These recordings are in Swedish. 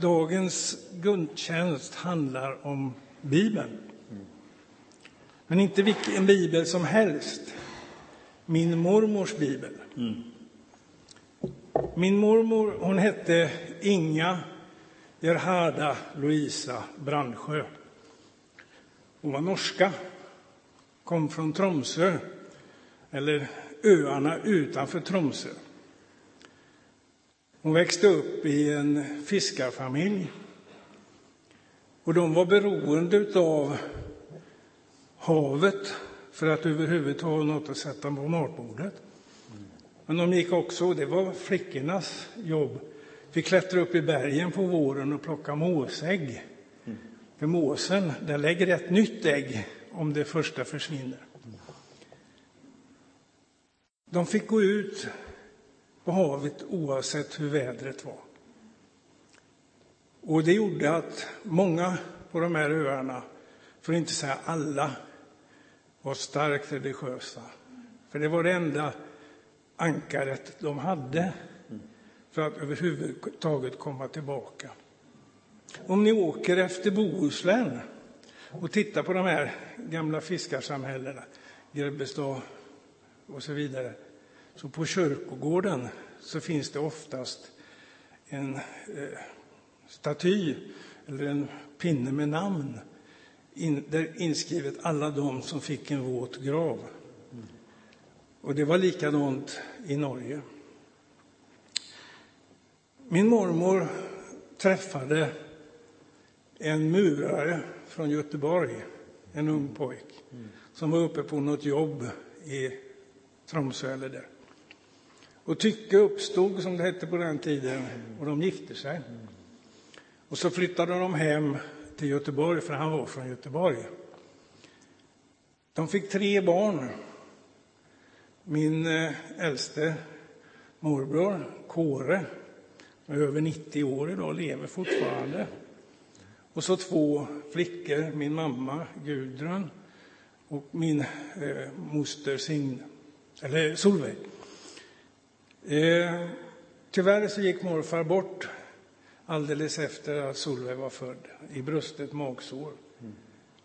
Dagens gudstjänst handlar om Bibeln. Men inte vilken bibel som helst. Min mormors bibel. Min mormor hon hette Inga Gerharda Louisa Brandsjö. Hon var norska, kom från Tromsö, eller öarna utanför Tromsö. Hon växte upp i en fiskarfamilj. Och de var beroende av havet för att överhuvudtaget ha något att sätta på matbordet. Men de gick också, det var flickornas jobb, fick klättra upp i bergen på våren och plocka måsägg. För måsen, den lägger ett nytt ägg om det första försvinner. De fick gå ut på havet oavsett hur vädret var. Och det gjorde att många på de här öarna, för att inte säga alla, var starkt religiösa. För det var det enda ankaret de hade för att överhuvudtaget komma tillbaka. Om ni åker efter Bohuslän och tittar på de här gamla fiskarsamhällena, Grebbestad och så vidare, så på kyrkogården så finns det oftast en eh, staty eller en pinne med namn in, där inskrivet alla de som fick en våt grav. Och det var likadant i Norge. Min mormor träffade en murare från Göteborg, en ung pojk, som var uppe på något jobb i Tromsö eller där. Och tycke uppstod, som det hette på den tiden, och de gifte sig. Och så flyttade de hem till Göteborg, för han var från Göteborg. De fick tre barn. Min eh, äldste morbror, Kåre, är över 90 år idag, lever fortfarande. Och så två flickor, min mamma Gudrun och min eh, moster Signe, eller Solveig. Eh, tyvärr så gick morfar bort alldeles efter att Solveig var född, i bröstet magsår.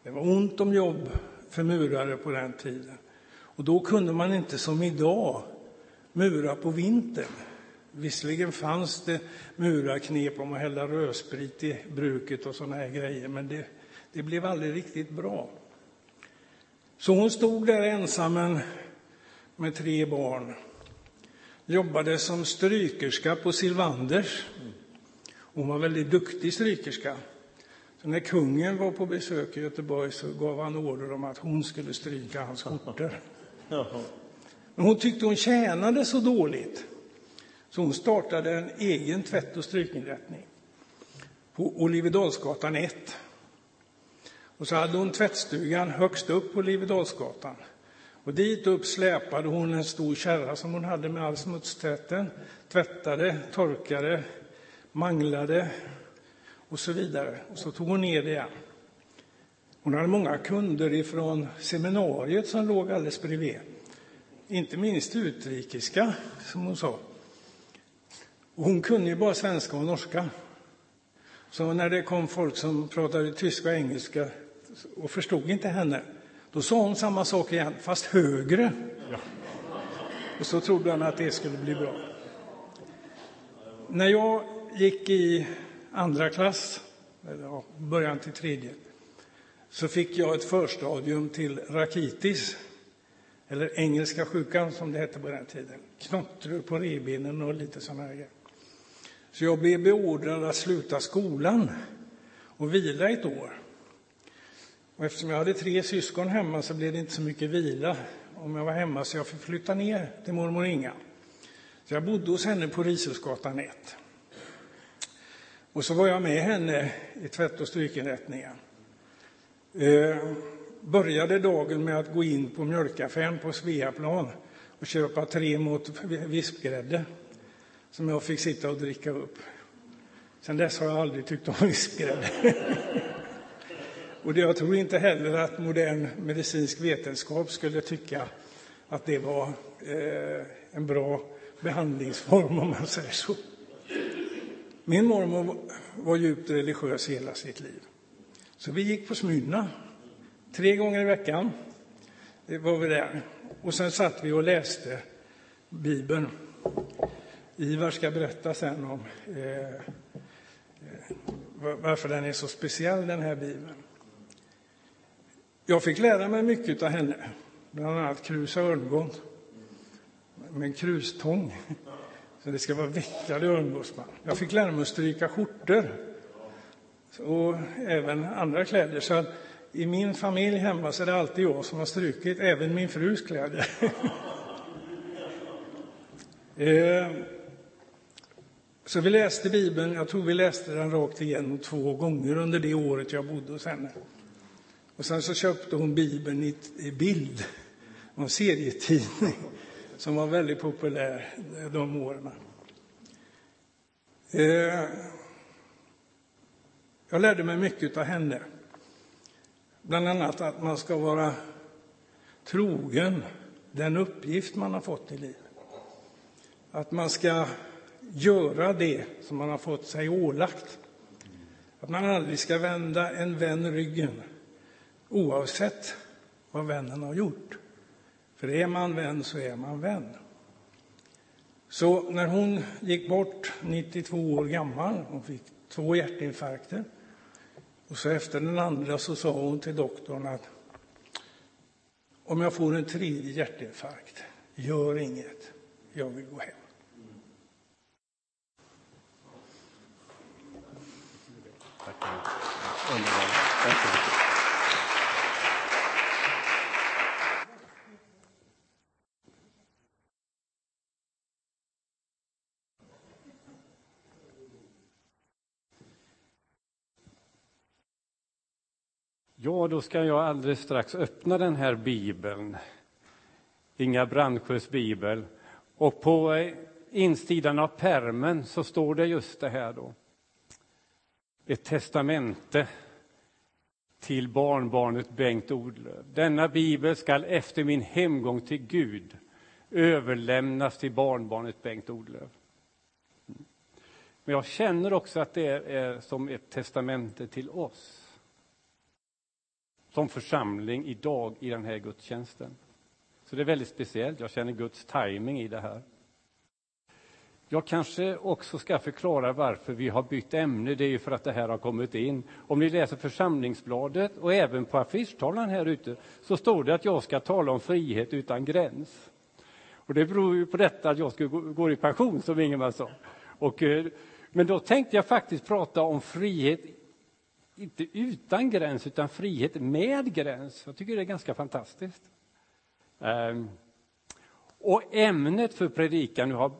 Det var ont om jobb för murare på den tiden. Och då kunde man inte som idag mura på vintern. Visserligen fanns det murarknep om att hälla rödsprit i bruket och sådana här grejer, men det, det blev aldrig riktigt bra. Så hon stod där ensam med tre barn. Jobbade som strykerska på Silvanders. Hon var väldigt duktig strykerska. Så när kungen var på besök i Göteborg så gav han order om att hon skulle stryka hans skjortor. Men hon tyckte hon tjänade så dåligt så hon startade en egen tvätt och strykinrättning på Olivedalsgatan 1. Och så hade hon tvättstugan högst upp på Olivedalsgatan. Och dit upp släpade hon en stor kärra som hon hade med all smutstvätten, tvättade, torkade, manglade och så vidare. Och så tog hon ner det igen. Hon hade många kunder ifrån seminariet som låg alldeles bredvid. Inte minst utrikiska, som hon sa. Och hon kunde ju bara svenska och norska. Så när det kom folk som pratade tyska och engelska och förstod inte henne, då sa hon samma sak igen, fast högre. Ja. Och så trodde han att det skulle bli bra. När jag gick i andra klass, eller ja, början till tredje, så fick jag ett förstadium till rakitis, eller engelska sjukan som det hette på den tiden. Knottror på revbenen och lite sådana här grejer. Så jag blev beordrad att sluta skolan och vila ett år. Och eftersom jag hade tre syskon hemma så blev det inte så mycket vila om jag var hemma, så jag fick flytta ner till mormor Inga. Så jag bodde hos henne på Rishusgatan 1. Och så var jag med henne i tvätt och strykinrättningen. Eh, började dagen med att gå in på mjölkaffären på Sveaplan och köpa tre mått vispgrädde som jag fick sitta och dricka upp. Sen dess har jag aldrig tyckt om vispgrädde. och jag tror inte heller att modern medicinsk vetenskap skulle tycka att det var eh, en bra behandlingsform, om man säger så. Min mormor var djupt religiös hela sitt liv. Så vi gick på Smyrna tre gånger i veckan. Det var vi där. Och sen satt vi och läste Bibeln. Ivar ska berätta sen om eh, eh varför den är så speciell, den här Bibeln. Jag fick lära mig mycket av henne, bland annat krusa örngång med en krustång. Så det ska vara veckade örngottsband. Jag fick lära mig att stryka skjortor och även andra kläder. Så i min familj hemma så är det alltid jag som har strukit även min frus kläder. Eh, så vi läste Bibeln, jag tror vi läste den rakt igenom två gånger under det året jag bodde hos henne. Och sen så köpte hon Bibeln i, i bild, en serietidning som var väldigt populär de åren. Eh, jag lärde mig mycket av henne. Bland annat att man ska vara trogen den uppgift man har fått i livet. Att man ska göra det som man har fått sig ålagt. Att man aldrig ska vända en vän ryggen oavsett vad vännen har gjort. För är man vän så är man vän. Så när hon gick bort, 92 år gammal, hon fick två hjärtinfarkter. Och så efter den andra så sa hon till doktorn att om jag får en tredje hjärtinfarkt, gör inget, jag vill gå hem. Tack. Och då ska jag alldeles strax öppna den här bibeln. Inga Brandsjös bibel. Och på eh, insidan av permen så står det just det här då. Ett testamente till barnbarnet Bengt Odlöv. Denna bibel skall efter min hemgång till Gud överlämnas till barnbarnet Bengt Odlöv. Men jag känner också att det är som ett testamente till oss som församling idag i den här gudstjänsten. Så det är väldigt speciellt. Jag känner Guds timing i det här. Jag kanske också ska förklara varför vi har bytt ämne. Det är ju för att det här har kommit in. Om ni läser församlingsbladet och även på affischtavlan här ute så står det att jag ska tala om frihet utan gräns. Och det beror ju på detta att jag ska gå i pension, som Ingemar sa. Och, eh, men då tänkte jag faktiskt prata om frihet inte utan gräns, utan frihet med gräns. Jag tycker det är ganska fantastiskt. Ehm, och ämnet för predikan nu har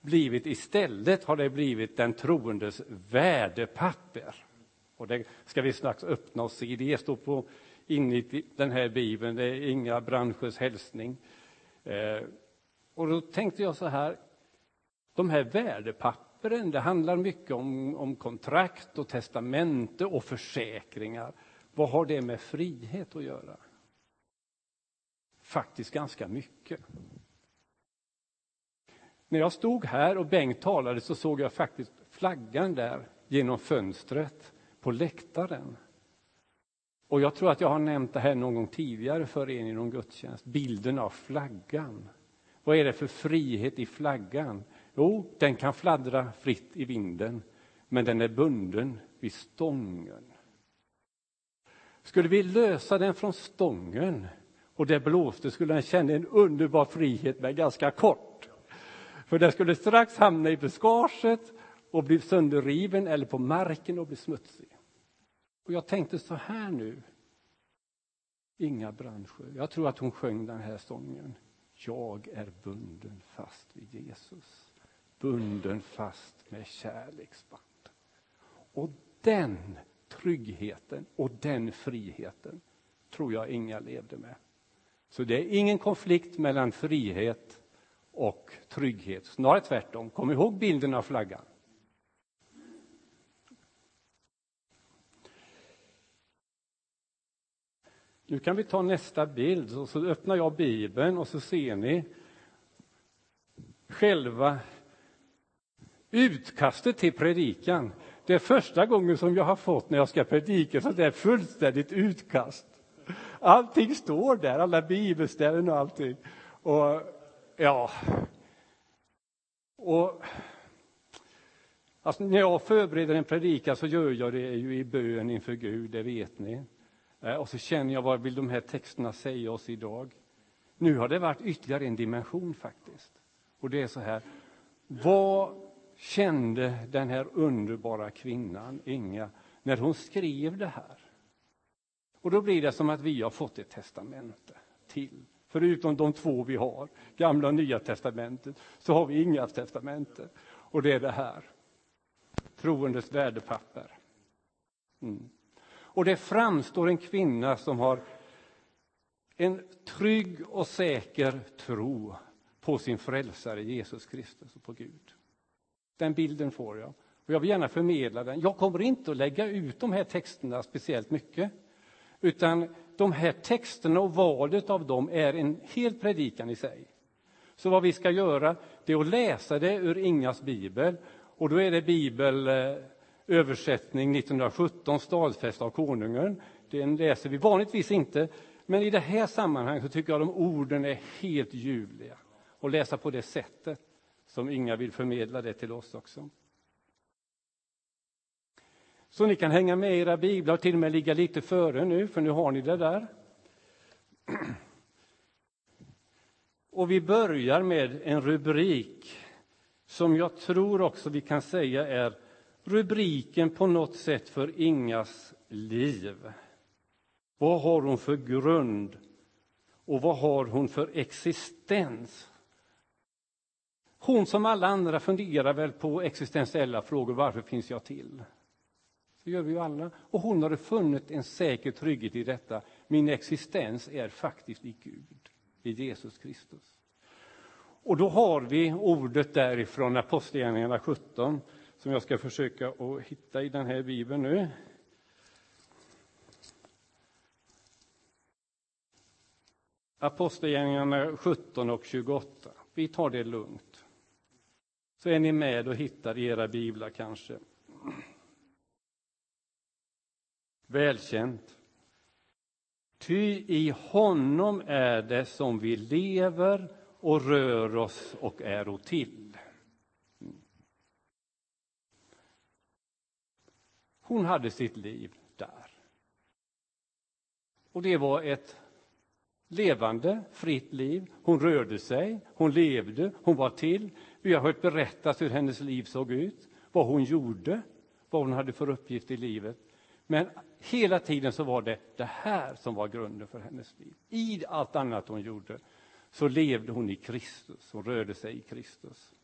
blivit istället har det blivit den troendes värdepapper. Och det ska vi strax öppna oss i. Det står på inne i den här bibeln, det är Inga Branschers hälsning. Ehm, och då tänkte jag så här, de här värdepappren pappren. Det handlar mycket om, om kontrakt och testamente och försäkringar. Vad har det med frihet att göra? Faktiskt ganska mycket. När jag stod här och Bengt talade så såg jag faktiskt flaggan där genom fönstret på läktaren. Och jag tror att jag har nämnt det här någon gång tidigare för er i någon gudstjänst. Bilden av flaggan. Vad är det för frihet i flaggan? Jo, den kan fladdra fritt i vinden, men den är bunden vid stången. Skulle vi lösa den från stången och det blåste skulle den känna en underbar frihet, men ganska kort. För den skulle strax hamna i buskaget och bli sönderriven eller på marken och bli smutsig. Och jag tänkte så här nu. Inga Brandsjö, jag tror att hon sjöng den här sången. Jag är bunden fast vid Jesus bunden fast med kärleksband. Och den tryggheten och den friheten tror jag inga levde med. Så det är ingen konflikt mellan frihet och trygghet, snarare tvärtom. Kom ihåg bilden av flaggan. Nu kan vi ta nästa bild, och så öppnar jag Bibeln och så ser ni själva Utkastet till predikan. Det är första gången som jag har fått när jag ska predika så det är fullständigt utkast. Allting står där, alla bibelställen och allting. Och ja, och alltså, när jag förbereder en predikan så gör jag det ju i bön inför Gud, det vet ni. Eh, och så känner jag vad vill de här texterna säga oss idag? Nu har det varit ytterligare en dimension faktiskt. Och det är så här, vad kände den här underbara kvinnan, Inga, när hon skrev det här? Och då blir det som att vi har fått ett testamente till. Förutom de två vi har, Gamla och Nya testamentet, så har vi inga testamente. Och det är det här. Troendes värdepapper. Mm. Och det framstår en kvinna som har en trygg och säker tro på sin frälsare Jesus Kristus och på Gud. Den bilden får jag. Och jag vill gärna förmedla den. Jag kommer inte att lägga ut de här texterna speciellt mycket. Utan de här texterna och valet av dem är en hel predikan i sig. Så vad vi ska göra det är att läsa det ur Ingas bibel. Och då är det bibelöversättning 1917, stadfäst av konungen. Den läser vi vanligtvis inte, men i det här sammanhanget så tycker jag de orden är helt ljuvliga. Och läsa på det sättet som Inga vill förmedla det till oss också. Så ni kan hänga med i era biblar och till och med ligga lite före nu, för nu har ni det där. Och vi börjar med en rubrik som jag tror också vi kan säga är rubriken på något sätt för Ingas liv. Vad har hon för grund och vad har hon för existens? Hon som alla andra funderar väl på existentiella frågor. Varför finns jag till? Det gör vi ju alla. Och hon har funnit en säker trygghet i detta. Min existens är faktiskt i Gud, i Jesus Kristus. Och då har vi ordet därifrån Apostlagärningarna 17 som jag ska försöka att hitta i den här bibeln nu. Apostlagärningarna 17 och 28. Vi tar det lugnt. Så är ni med och hittar i era biblar kanske. Välkänt. Ty i honom är det som vi lever och rör oss och är till. Hon hade sitt liv där. Och det var ett levande, fritt liv. Hon rörde sig, hon levde, hon var till. Vi har hört berättas hur hennes liv såg ut, vad hon gjorde, vad hon hade för uppgift i livet. Men hela tiden så var det det här som var grunden för hennes liv. I allt annat hon gjorde så levde hon i Kristus, hon rörde sig i Kristus.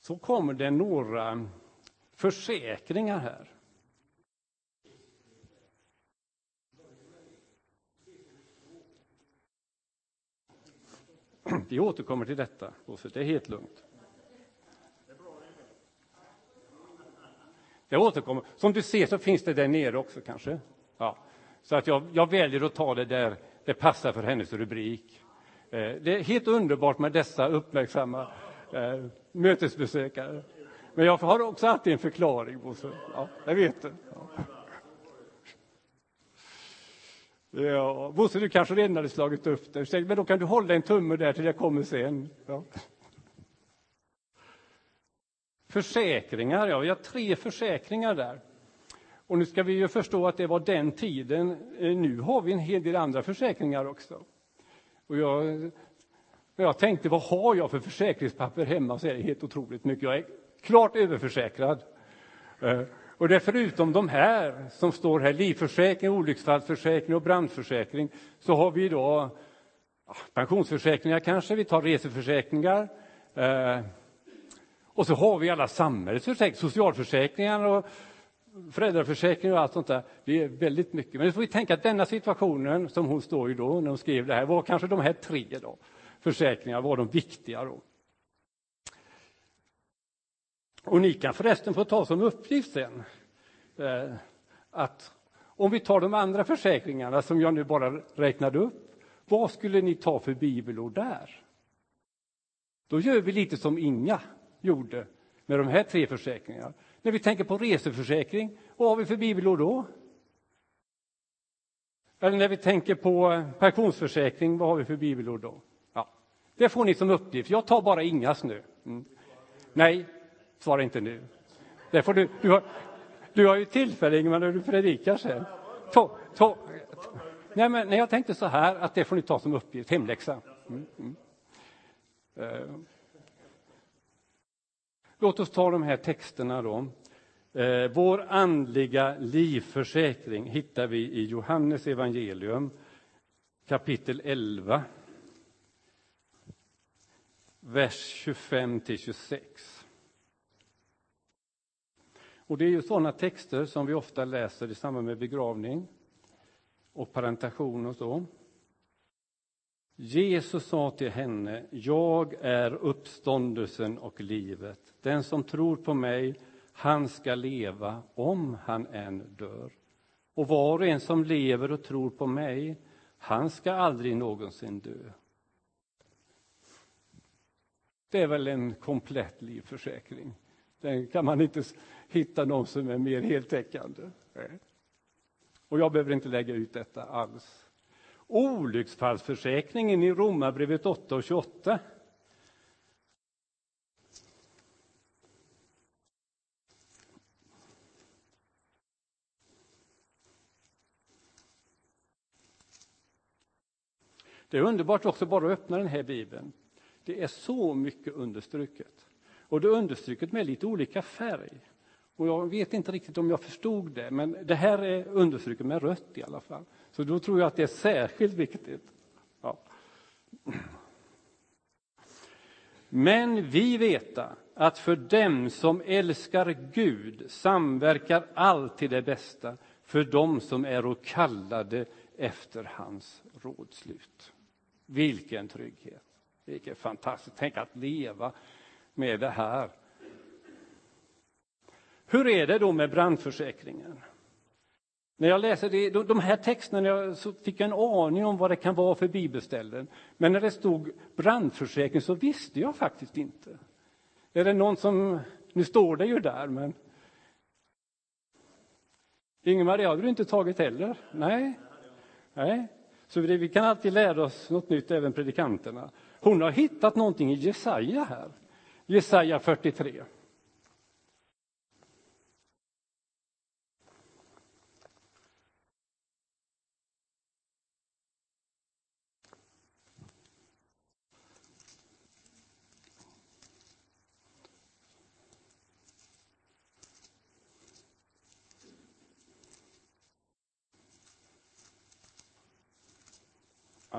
Så kommer det några försäkringar här. Vi återkommer till detta, Bosse. Det är helt lugnt. Det återkommer. Som du ser så finns det där nere också kanske. Ja. Så att jag, jag väljer att ta det där det passar för hennes rubrik. Eh, det är helt underbart med dessa uppmärksamma eh, mötesbesökare. Men jag har också alltid en förklaring, Bosse. Ja, jag vet det. Ja. Ja, Bosse, du kanske redan hade slagit upp det. Men då kan du hålla en tumme där till jag kommer sen. Ja. Försäkringar, ja, vi har tre försäkringar där. Och nu ska vi ju förstå att det var den tiden. Eh, nu har vi en hel del andra försäkringar också. Och jag, jag tänkte, vad har jag för försäkringspapper hemma? Så är det helt otroligt mycket. Jag är klart överförsäkrad. Eh, och det är förutom de här som står här, livförsäkring, olycksfallsförsäkring och brandförsäkring, så har vi då pensionsförsäkringar kanske, vi tar reseförsäkringar. Eh, och så har vi alla samhällets försäkringar, socialförsäkringar och föräldraförsäkring och allt sånt där. Det är väldigt mycket. Men nu får vi tänka att denna situationen som hon står i då, när hon skrev det här, var kanske de här tre då, försäkringarna var de viktiga då. Och ni kan förresten få ta som uppgift sen eh, att om vi tar de andra försäkringarna som jag nu bara räknade upp, vad skulle ni ta för bibelord där? Då gör vi lite som Inga gjorde med de här tre försäkringarna. När vi tänker på reseförsäkring, vad har vi för bibelord då? Eller när vi tänker på eh, pensionsförsäkring, vad har vi för bibelord då? Ja, det får ni som uppgift. Jag tar bara Ingas nu. Mm. Nej, svara inte nu. Det får du, du, har, du har ju tillfälle, Ingemar, när du predikar sen. To, to, nej, men, nej, jag tänkte så här, att det får ni ta som uppgift, hemläxa. Mm, mm. Eh, låt oss ta de här texterna då. Eh, vår andliga livförsäkring hittar vi i Johannes evangelium kapitel 11, vers 25 till 26. Och det är ju sådana texter som vi ofta läser i samband med begravning och parentation och så. Jesus sa till henne, jag är uppståndelsen och livet. Den som tror på mig, han ska leva om han än dör. Och var och en som lever och tror på mig, han ska aldrig någonsin dö. Det är väl en komplett livförsäkring. Den kan man inte hitta någon som är mer heltäckande. Och jag behöver inte lägga ut detta alls. Olycksfallsförsäkringen i Romarbrevet 8 och 28. Det är underbart också bara att öppna den här bibeln. Det är så mycket understruket. Och det är understruket med lite olika färg. Och jag vet inte riktigt om jag förstod det, men det här är understruket med rött i alla fall. Så då tror jag att det är särskilt viktigt. Ja. Men vi veta att för dem som älskar Gud samverkar allt till det bästa för dem som är och kallade efter hans rådslut. Vilken trygghet! Vilket fantastiskt! Tänk att leva med det här. Hur är det då med brandförsäkringen? När jag läser det, de här texterna så fick jag en aning om vad det kan vara för bibelställen. Men när det stod brandförsäkring så visste jag faktiskt inte. Är det någon som, nu står det ju där, men Ingemar, det hade du inte tagit heller? Nej. Nej. Så vi kan alltid lära oss något nytt, även predikanterna. Hon har hittat någonting i Jesaja här. Jesaja 43.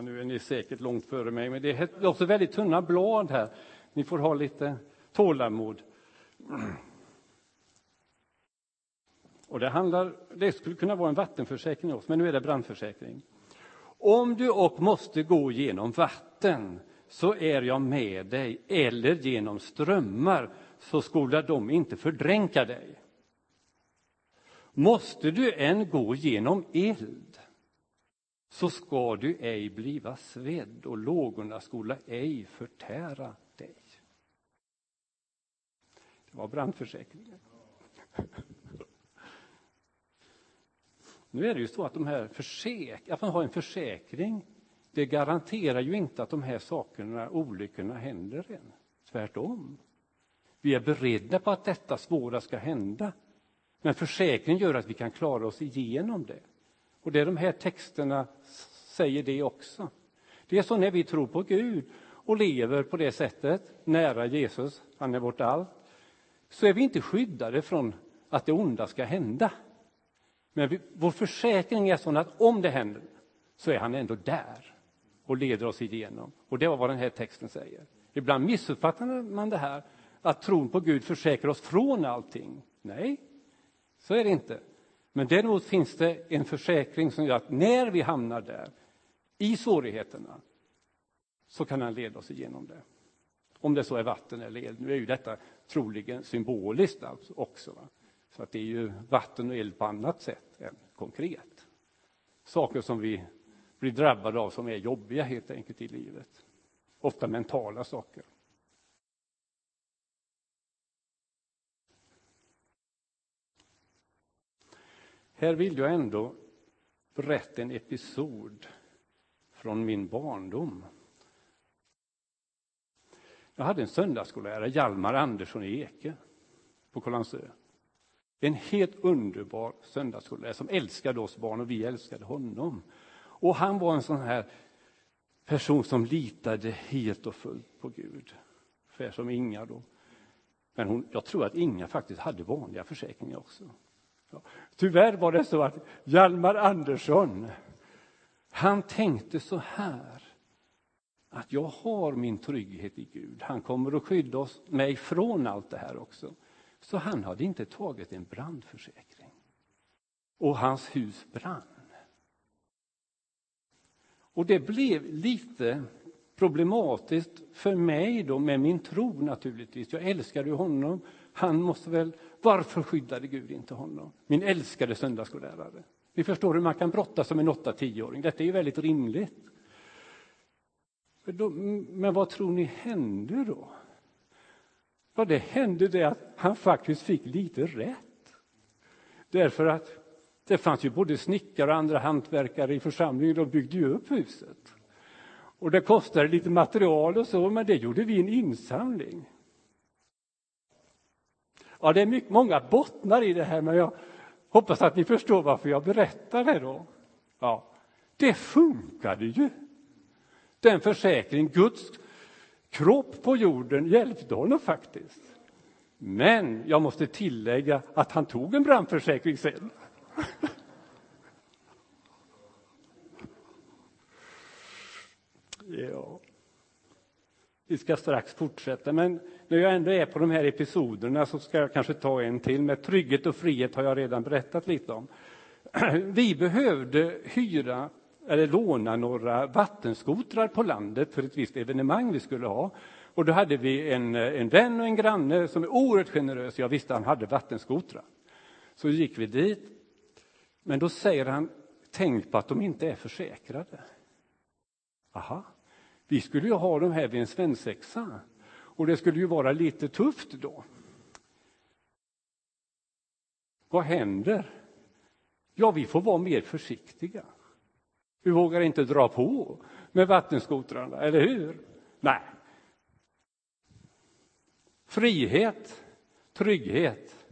Nu är ni säkert långt före mig, men det är också väldigt tunna blad här. Ni får ha lite tålamod. Och det, handlar, det skulle kunna vara en vattenförsäkring också, men nu är det brandförsäkring. Om du och måste gå genom vatten så är jag med dig, eller genom strömmar så skola de inte fördränka dig. Måste du än gå genom eld så ska du ej bliva svedd och lågorna skola ej förtära dig. Det var brandförsäkringen. Nu är det ju så att de här försäk att man har en försäkring, det garanterar ju inte att de här sakerna, olyckorna, händer än. Tvärtom. Vi är beredda på att detta svåra ska hända. Men försäkringen gör att vi kan klara oss igenom det. Och det är de här texterna säger det också. Det är så när vi tror på Gud och lever på det sättet, nära Jesus, han är vårt allt, så är vi inte skyddade från att det onda ska hända. Men vi, vår försäkring är sån att om det händer så är han ändå där och leder oss igenom. Och det var vad den här texten säger. Ibland missuppfattar man det här, att tron på Gud försäkrar oss från allting. Nej, så är det inte. Men däremot finns det en försäkring som gör att när vi hamnar där, i svårigheterna, så kan han leda oss igenom det. Om det så är vatten eller eld. Nu är ju detta troligen symboliskt alltså också. Va? Så att det är ju vatten och eld på annat sätt än konkret. Saker som vi blir drabbade av som är jobbiga helt enkelt i livet. Ofta mentala saker. Här vill jag ändå berätta en episod från min barndom. Jag hade en söndagsskollärare, Hjalmar Andersson i Eke, på Kållandsö. En helt underbar söndagsskollärare som älskade oss barn och vi älskade honom. Och han var en sån här person som litade helt och fullt på Gud. Ungefär som Inga då. Men hon, jag tror att Inga faktiskt hade vanliga försäkringar också. Tyvärr var det så att Hjalmar Andersson, han tänkte så här att jag har min trygghet i Gud. Han kommer att skydda oss, mig från allt det här också. Så han hade inte tagit en brandförsäkring. Och hans hus brann. Och det blev lite problematiskt för mig då med min tro naturligtvis. Jag älskade ju honom. Han måste väl, varför skyddade Gud inte honom? Min älskade söndagsskollärare. Vi förstår hur man kan brottas som en 8-10-åring. Detta är ju väldigt rimligt. Men vad tror ni hände då? Ja, det hände det att han faktiskt fick lite rätt. Därför att det fanns ju både snickare och andra hantverkare i församlingen, de byggde ju upp huset. Och det kostade lite material och så, men det gjorde vi en insamling. Ja, det är mycket, många bottnar i det här, men jag hoppas att ni förstår varför jag berättar det då. Ja, det funkade ju. Den försäkring, Guds kropp på jorden hjälpte honom faktiskt. Men jag måste tillägga att han tog en brandförsäkring sen. ja. Vi ska strax fortsätta, men när jag ändå är på de här episoderna så ska jag kanske ta en till. Med trygghet och frihet har jag redan berättat lite om. Vi behövde hyra eller låna några vattenskotrar på landet för ett visst evenemang vi skulle ha. Och då hade vi en, en vän och en granne som är oerhört generös. Jag visste att han hade vattenskotrar. Så gick vi dit. Men då säger han, tänk på att de inte är försäkrade. Aha, vi skulle ju ha de här vid en svensexa. Och det skulle ju vara lite tufft då. Vad händer? Ja, vi får vara mer försiktiga. Vi vågar inte dra på med vattenskotrarna, eller hur? Nej. Frihet, trygghet.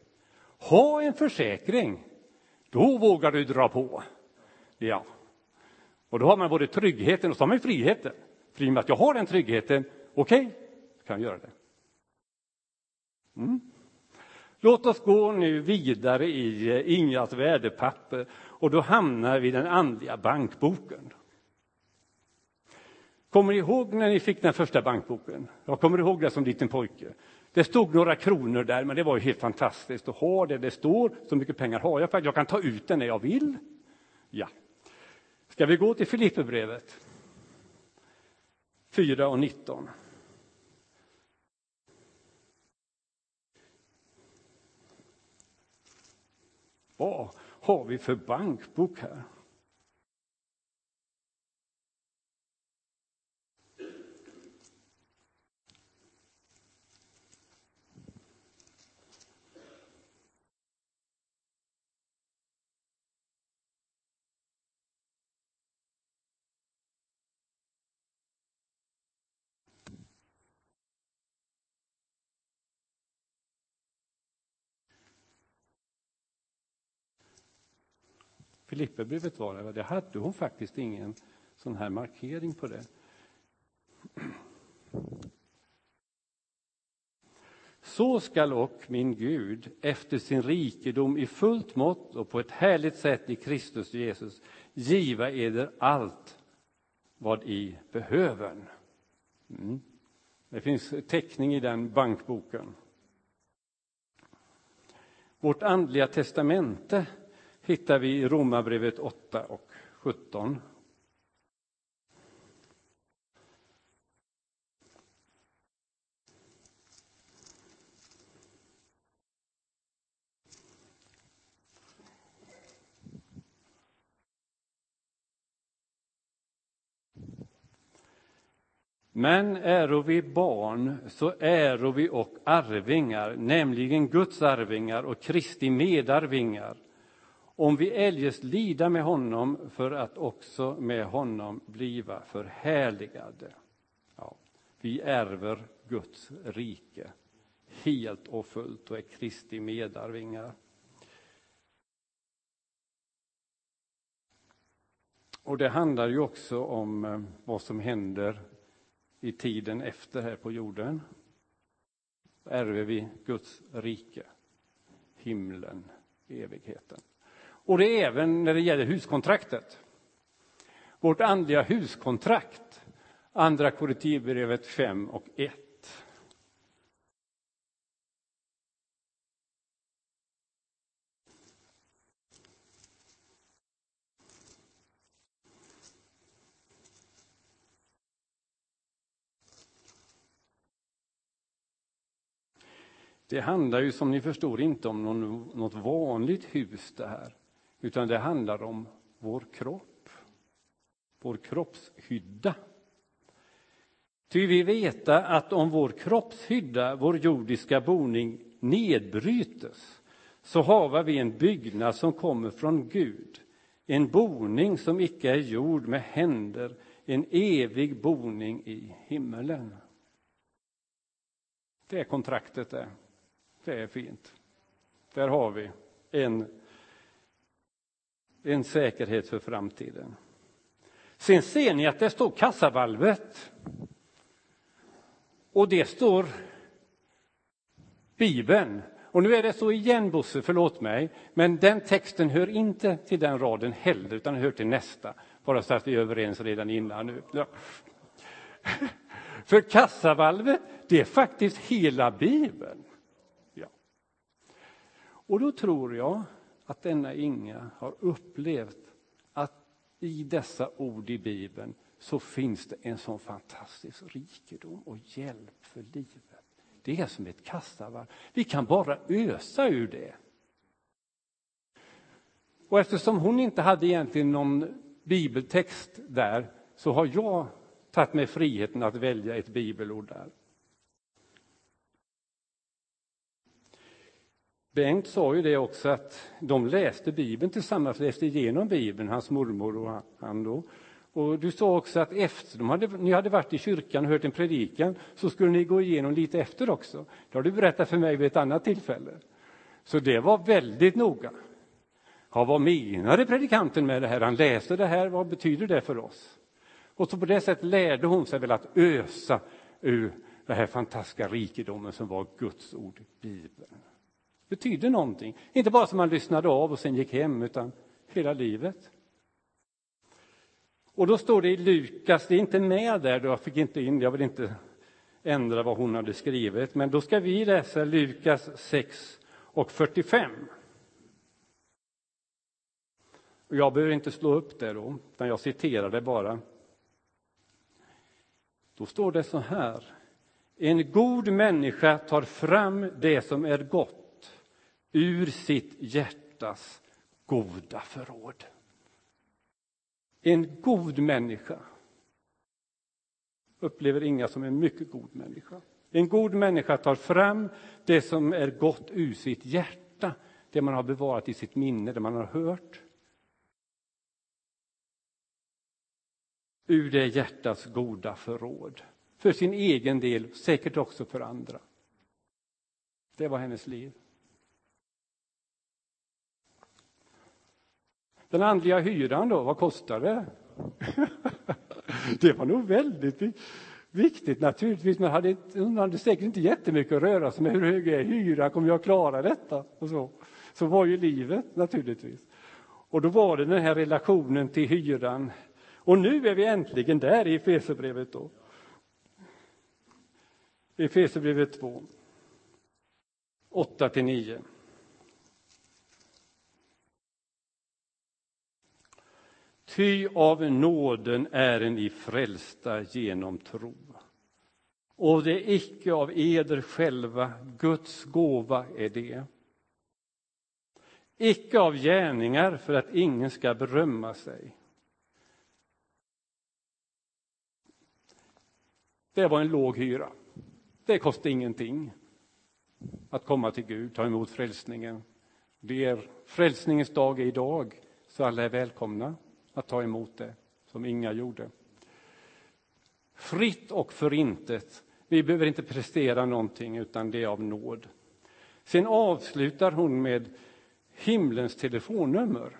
Ha en försäkring. Då vågar du dra på. Ja. Och då har man både tryggheten och så har man friheten. För i och med att jag har den tryggheten, okej, okay, kan jag göra det. Mm. Låt oss gå nu vidare i eh, Ingas värdepapper och då hamnar vi i den andliga bankboken. Kommer ni ihåg när ni fick den första bankboken? Jag kommer ihåg det som liten pojke. Det stod några kronor där, men det var ju helt fantastiskt att ha det. Det står så mycket pengar har jag för att jag kan ta ut den när jag vill. Ja. Ska vi gå till Filipperbrevet 4 och 19? Vad har vi för bankbok här? Filipperbrevet var det, det hade hon faktiskt ingen sån här markering på det. Så skall och min Gud efter sin rikedom i fullt mått och på ett härligt sätt i Kristus Jesus giva eder allt vad i behöver. Mm. Det finns teckning i den bankboken. Vårt andliga testamente hittar vi i Romarbrevet 8 och 17. Men äro vi barn, så äro vi och arvingar, nämligen Guds arvingar och Kristi medarvingar om vi eljest lida med honom för att också med honom bliva förhärligade. Ja, vi ärver Guds rike helt och fullt och är Kristi medarvingar. Och det handlar ju också om eh, vad som händer i tiden efter här på jorden. Ärver vi Guds rike, himlen, evigheten. Och det är även när det gäller huskontraktet. Vårt andliga huskontrakt, Andra Korinthierbrevet 5 och 1. Det handlar ju som ni förstår inte om någon, något vanligt hus det här, utan det handlar om vår kropp, vår kroppshydda. Ty vi veta att om vår kroppshydda, vår jordiska boning, nedbrytes så har vi en byggnad som kommer från Gud, en boning som icke är gjord med händer, en evig boning i himmelen. Det är kontraktet det. Det är fint. Där har vi en, en säkerhet för framtiden. Sen ser ni att det står kassavalvet. Och det står Bibeln. Och nu är det så igen, Bosse, förlåt mig, men den texten hör inte till den raden heller, utan hör till nästa. Bara så att vi är överens redan innan nu. Ja. För kassavalvet, det är faktiskt hela Bibeln. Och då tror jag att denna Inga har upplevt att i dessa ord i Bibeln så finns det en sån fantastisk rikedom och hjälp för livet. Det är som ett kassavalv. Vi kan bara ösa ur det. Och eftersom hon inte hade egentligen någon bibeltext där så har jag tagit mig friheten att välja ett bibelord där. Bengt sa ju det också att de läste Bibeln tillsammans, läste igenom Bibeln, hans mormor och han då. Och du sa också att efter de hade, ni hade varit i kyrkan och hört en predikan så skulle ni gå igenom lite efter också. Det har du berättat för mig vid ett annat tillfälle. Så det var väldigt noga. Ja, vad menade predikanten med det här? Han läste det här, vad betyder det för oss? Och så på det sättet lärde hon sig väl att ösa ur den här fantastiska rikedomen som var Guds ord, Bibeln betydde någonting. Inte bara som man lyssnade av och sen gick hem, utan hela livet. Och då står det i Lukas, det är inte med där, då jag fick inte in jag vill inte ändra vad hon hade skrivit, men då ska vi läsa Lukas 6 och 45. Och jag behöver inte slå upp det då, utan jag citerar det bara. Då står det så här. En god människa tar fram det som är gott ur sitt hjärtas goda förråd. En god människa upplever inga som en mycket god människa. En god människa tar fram det som är gott ur sitt hjärta, det man har bevarat i sitt minne, det man har hört. Ur det hjärtats goda förråd. För sin egen del, säkert också för andra. Det var hennes liv. Den andliga hyran då, vad kostar det? det var nog väldigt viktigt naturligtvis, men hade, hon hade säkert inte jättemycket att röra sig med. Hur hög är hyran? Kommer jag att klara detta? Och så. så var ju livet naturligtvis. Och då var det den här relationen till hyran. Och nu är vi äntligen där i Efesierbrevet då. Efesierbrevet 2. 8 till 9. Ty av nåden är ni frälsta genom tro. Och det är icke av eder själva, Guds gåva är det. Icke av gärningar för att ingen ska berömma sig. Det var en låg hyra. Det kostade ingenting att komma till Gud, ta emot frälsningen, Det är frälsningens dag idag, så alla är välkomna att ta emot det, som Inga gjorde. Fritt och förintet. Vi behöver inte prestera någonting, utan det är av nåd. Sen avslutar hon med himlens telefonnummer.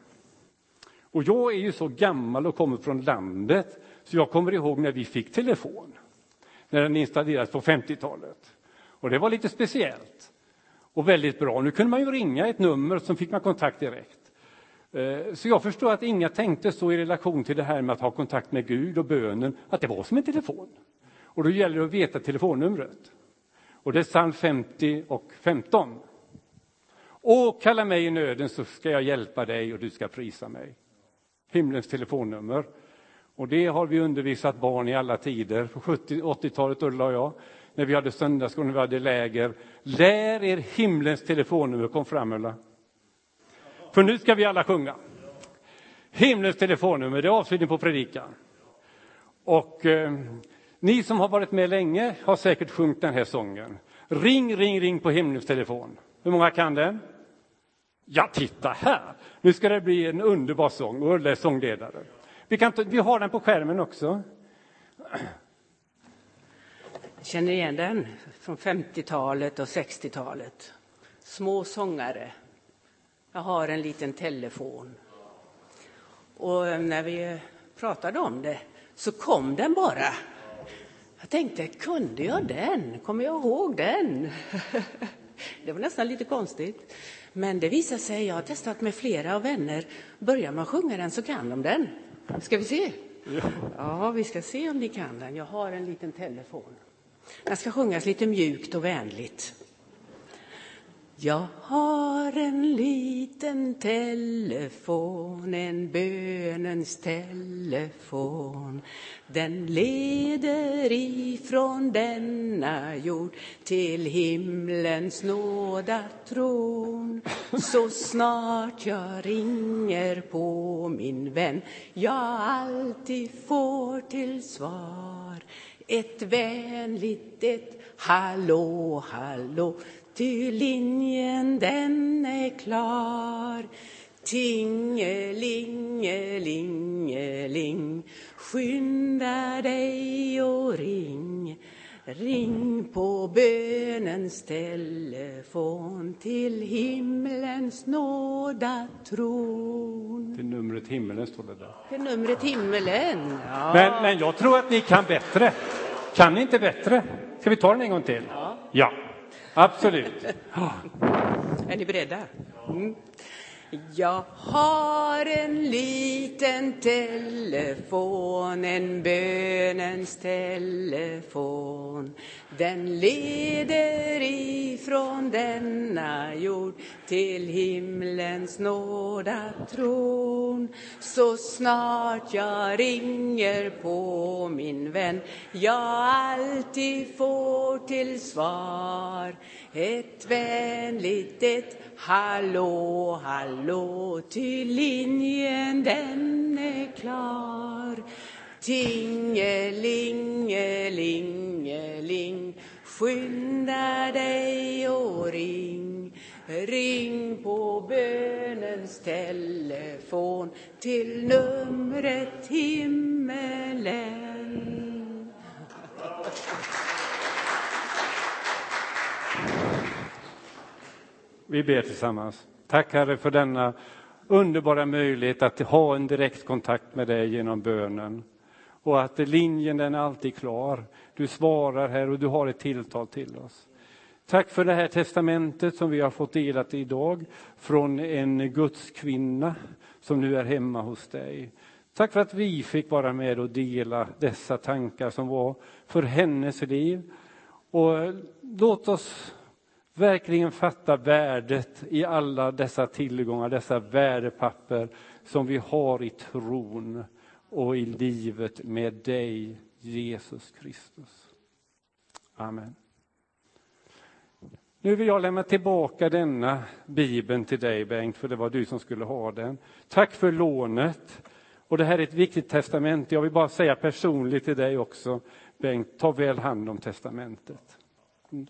Och jag är ju så gammal och kommer från landet, så jag kommer ihåg när vi fick telefon, när den installerades på 50-talet. Och det var lite speciellt och väldigt bra. Nu kunde man ju ringa ett nummer och så fick man kontakt direkt. Eh, så jag förstår att Inga tänkte så i relation till det här med att ha kontakt med Gud och bönen, att det var som en telefon. Och då gäller det att veta telefonnumret. Och det är psalm 50 och 15. Och kalla mig i nöden så ska jag hjälpa dig och du ska prisa mig. Himlens telefonnummer. Och det har vi undervisat barn i alla tider. På 70-80-talet, Ulla och jag, när vi hade söndagsskola, när vi hade läger. Lär er himlens telefonnummer. Kom fram, Ulla. För nu ska vi alla sjunga. Himlens telefonnummer, det är avslutning på predikan. Och eh, ni som har varit med länge har säkert sjungit den här sången. Ring, ring, ring på himlens telefon. Hur många kan den? Ja, titta här! Nu ska det bli en underbar sång och Ulla är sångledare. Vi, kan vi har den på skärmen också. Jag känner igen den från 50-talet och 60-talet. Små sångare. Jag har en liten telefon. Och eh, när vi pratade om det så kom den bara. Jag tänkte, kunde jag den? Kommer jag ihåg den? Det var nästan lite konstigt. Men det visar sig, jag har testat med flera vänner, börjar man sjunga den så kan de den. Ska vi se? Ja, vi ska se om ni kan den. Jag har en liten telefon. Den ska sjungas lite mjukt och vänligt. Jag har en liten telefon, en bönens telefon. Den leder ifrån denna jord till himlens nåda tron. Så snart jag ringer på min vän jag alltid får till svar ett vänligt ett hallå, hallå Ty linjen den är klar Tingelingelingeling Skynda dig och ring Ring på bönens telefon till himlens nåda tron. Till numret himmelen står det där. Till numret himmelen, ja. Men, men jag tror att ni kan bättre. Kan ni inte bättre? Ska vi ta den en gång till? Ja. ja. Absolut. Är ni beredda? Mm. Jag har en liten telefon, en bönens telefon. Den leder ifrån denna jord till himlens nåda tron. Så snart jag ringer på min vän jag alltid får till svar ett vänligt ett hallå, hallå, ty linjen den är klar. Tingelingelingeling, skynda dig och ring. Ring på bönens telefon till numret himmelen. Vi ber tillsammans. Tack Herre för denna underbara möjlighet att ha en direkt kontakt med dig genom bönen. Och att linjen den är alltid klar. Du svarar här och du har ett tilltal till oss. Tack för det här testamentet som vi har fått delat idag från en Guds kvinna som nu är hemma hos dig. Tack för att vi fick vara med och dela dessa tankar som var för hennes liv. Och låt oss verkligen fatta värdet i alla dessa tillgångar, dessa värdepapper som vi har i tron och i livet med dig, Jesus Kristus. Amen. Nu vill jag lämna tillbaka denna bibeln till dig Bengt, för det var du som skulle ha den. Tack för lånet. Och det här är ett viktigt testamente. Jag vill bara säga personligt till dig också, Bengt, ta väl hand om testamentet. Mm.